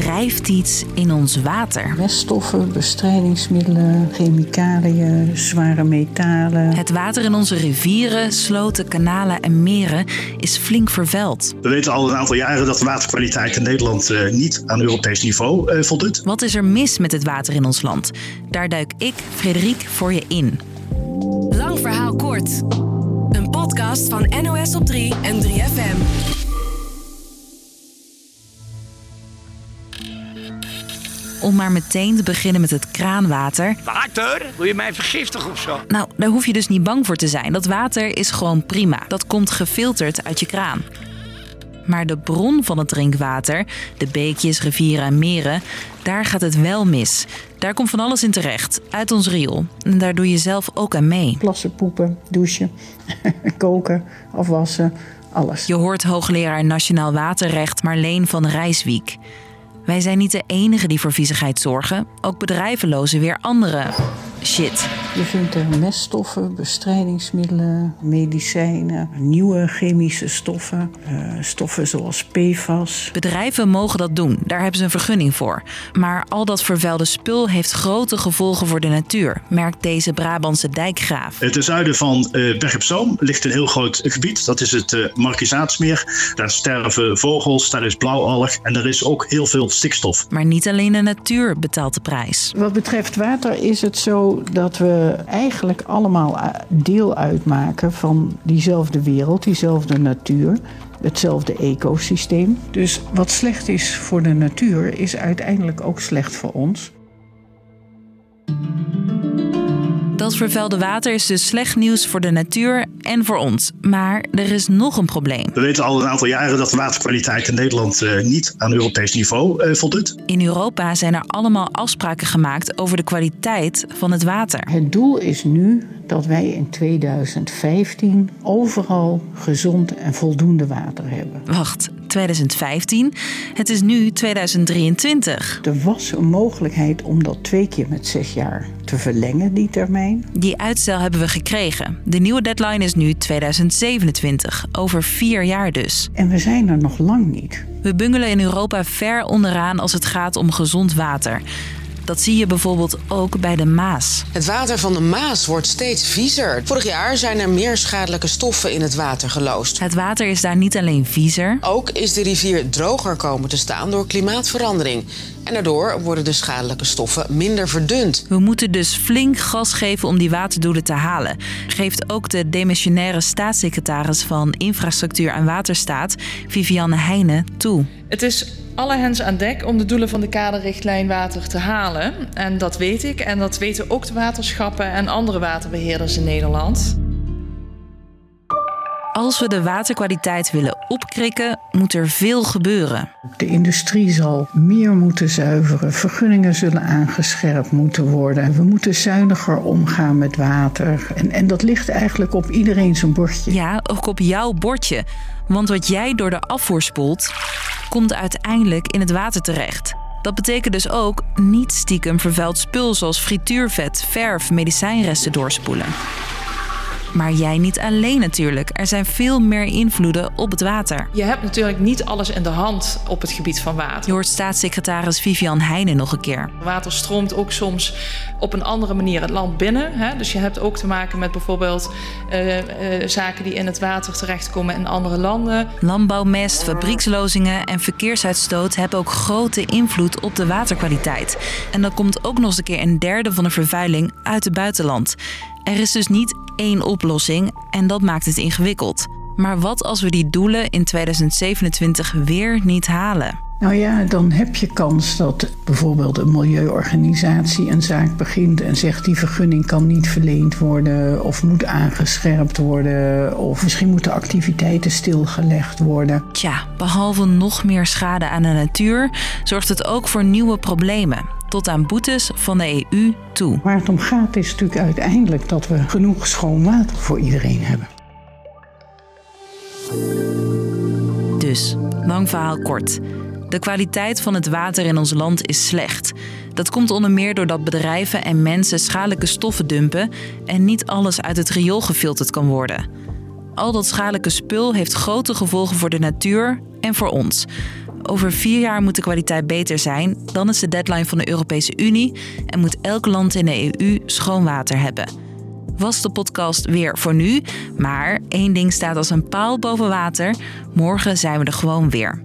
drijft iets in ons water. Meststoffen, bestrijdingsmiddelen, chemicaliën, zware metalen. Het water in onze rivieren, sloten, kanalen en meren is flink vervuild. We weten al een aantal jaren dat de waterkwaliteit in Nederland uh, niet aan Europees niveau uh, voldoet. Wat is er mis met het water in ons land? Daar duik ik, Frederik, voor je in. Lang verhaal kort. Een podcast van NOS op 3 en 3FM. Om maar meteen te beginnen met het kraanwater. Water? Wil je mij vergiftigen of zo? Nou, daar hoef je dus niet bang voor te zijn. Dat water is gewoon prima. Dat komt gefilterd uit je kraan. Maar de bron van het drinkwater, de beekjes, rivieren en meren, daar gaat het wel mis. Daar komt van alles in terecht, uit ons riool. En daar doe je zelf ook aan mee. Plassen, poepen, douchen, koken, afwassen, alles. Je hoort hoogleraar Nationaal Waterrecht Marleen van Rijswiek. Wij zijn niet de enige die voor viezigheid zorgen. Ook bedrijven lozen weer anderen. Shit. Je vindt er meststoffen, bestrijdingsmiddelen, medicijnen, nieuwe chemische stoffen, uh, stoffen zoals PFAS. Bedrijven mogen dat doen, daar hebben ze een vergunning voor. Maar al dat vervuilde spul heeft grote gevolgen voor de natuur, merkt deze Brabantse dijkgraaf. Ten zuiden van uh, Berg op Zoom ligt een heel groot gebied, dat is het uh, Markizaatsmeer. Daar sterven vogels, daar is blauwalg en er is ook heel veel stikstof. Maar niet alleen de natuur betaalt de prijs. Wat betreft water is het zo dat we eigenlijk allemaal deel uitmaken van diezelfde wereld, diezelfde natuur, hetzelfde ecosysteem. Dus wat slecht is voor de natuur, is uiteindelijk ook slecht voor ons. Dat vervuilde water is dus slecht nieuws voor de natuur en voor ons. Maar er is nog een probleem. We weten al een aantal jaren dat de waterkwaliteit in Nederland uh, niet aan Europees niveau uh, voldoet. In Europa zijn er allemaal afspraken gemaakt over de kwaliteit van het water. Het doel is nu dat wij in 2015 overal gezond en voldoende water hebben. Wacht, 2015? Het is nu 2023. Er was een mogelijkheid om dat twee keer met zes jaar te verlengen, die termijn. Die uitstel hebben we gekregen. De nieuwe deadline is nu 2027, over vier jaar dus. En we zijn er nog lang niet. We bungelen in Europa ver onderaan als het gaat om gezond water. Dat zie je bijvoorbeeld ook bij de Maas. Het water van de Maas wordt steeds viezer. Vorig jaar zijn er meer schadelijke stoffen in het water geloosd. Het water is daar niet alleen viezer. Ook is de rivier droger komen te staan door klimaatverandering. En daardoor worden de schadelijke stoffen minder verdund. We moeten dus flink gas geven om die waterdoelen te halen. Geeft ook de demissionaire staatssecretaris van Infrastructuur en Waterstaat, Vivianne Heijnen, toe. Het is alle hens aan dek om de doelen van de kaderrichtlijn water te halen. En dat weet ik en dat weten ook de waterschappen en andere waterbeheerders in Nederland. Als we de waterkwaliteit willen opkrikken, moet er veel gebeuren. De industrie zal meer moeten zuiveren. Vergunningen zullen aangescherpt moeten worden. We moeten zuiniger omgaan met water. En, en dat ligt eigenlijk op iedereen zijn bordje. Ja, ook op jouw bordje. Want wat jij door de afvoer spoelt, komt uiteindelijk in het water terecht. Dat betekent dus ook niet stiekem vervuild spul zoals frituurvet, verf, medicijnresten doorspoelen. Maar jij niet alleen natuurlijk. Er zijn veel meer invloeden op het water. Je hebt natuurlijk niet alles in de hand op het gebied van water. Je hoort staatssecretaris Vivian Heijnen nog een keer. Water stroomt ook soms op een andere manier het land binnen. Hè? Dus je hebt ook te maken met bijvoorbeeld uh, uh, zaken die in het water terechtkomen in andere landen. Landbouwmest, fabriekslozingen en verkeersuitstoot hebben ook grote invloed op de waterkwaliteit. En dan komt ook nog eens een keer een derde van de vervuiling uit het buitenland. Er is dus niet één oplossing en dat maakt het ingewikkeld. Maar wat als we die doelen in 2027 weer niet halen? Nou ja, dan heb je kans dat bijvoorbeeld een milieuorganisatie een zaak begint en zegt die vergunning kan niet verleend worden of moet aangescherpt worden of misschien moeten activiteiten stilgelegd worden. Tja, behalve nog meer schade aan de natuur zorgt het ook voor nieuwe problemen tot aan boetes van de EU toe. Waar het om gaat is natuurlijk uiteindelijk dat we genoeg schoon water voor iedereen hebben. Dus, lang verhaal kort. De kwaliteit van het water in ons land is slecht. Dat komt onder meer doordat bedrijven en mensen schadelijke stoffen dumpen en niet alles uit het riool gefilterd kan worden. Al dat schadelijke spul heeft grote gevolgen voor de natuur en voor ons. over vier jaar moet de kwaliteit beter zijn. Dan is de deadline van de Europese Unie en moet elk land in de EU schoon water hebben. Was de podcast weer voor nu, maar één ding staat als een paal boven water. Morgen zijn we er gewoon weer.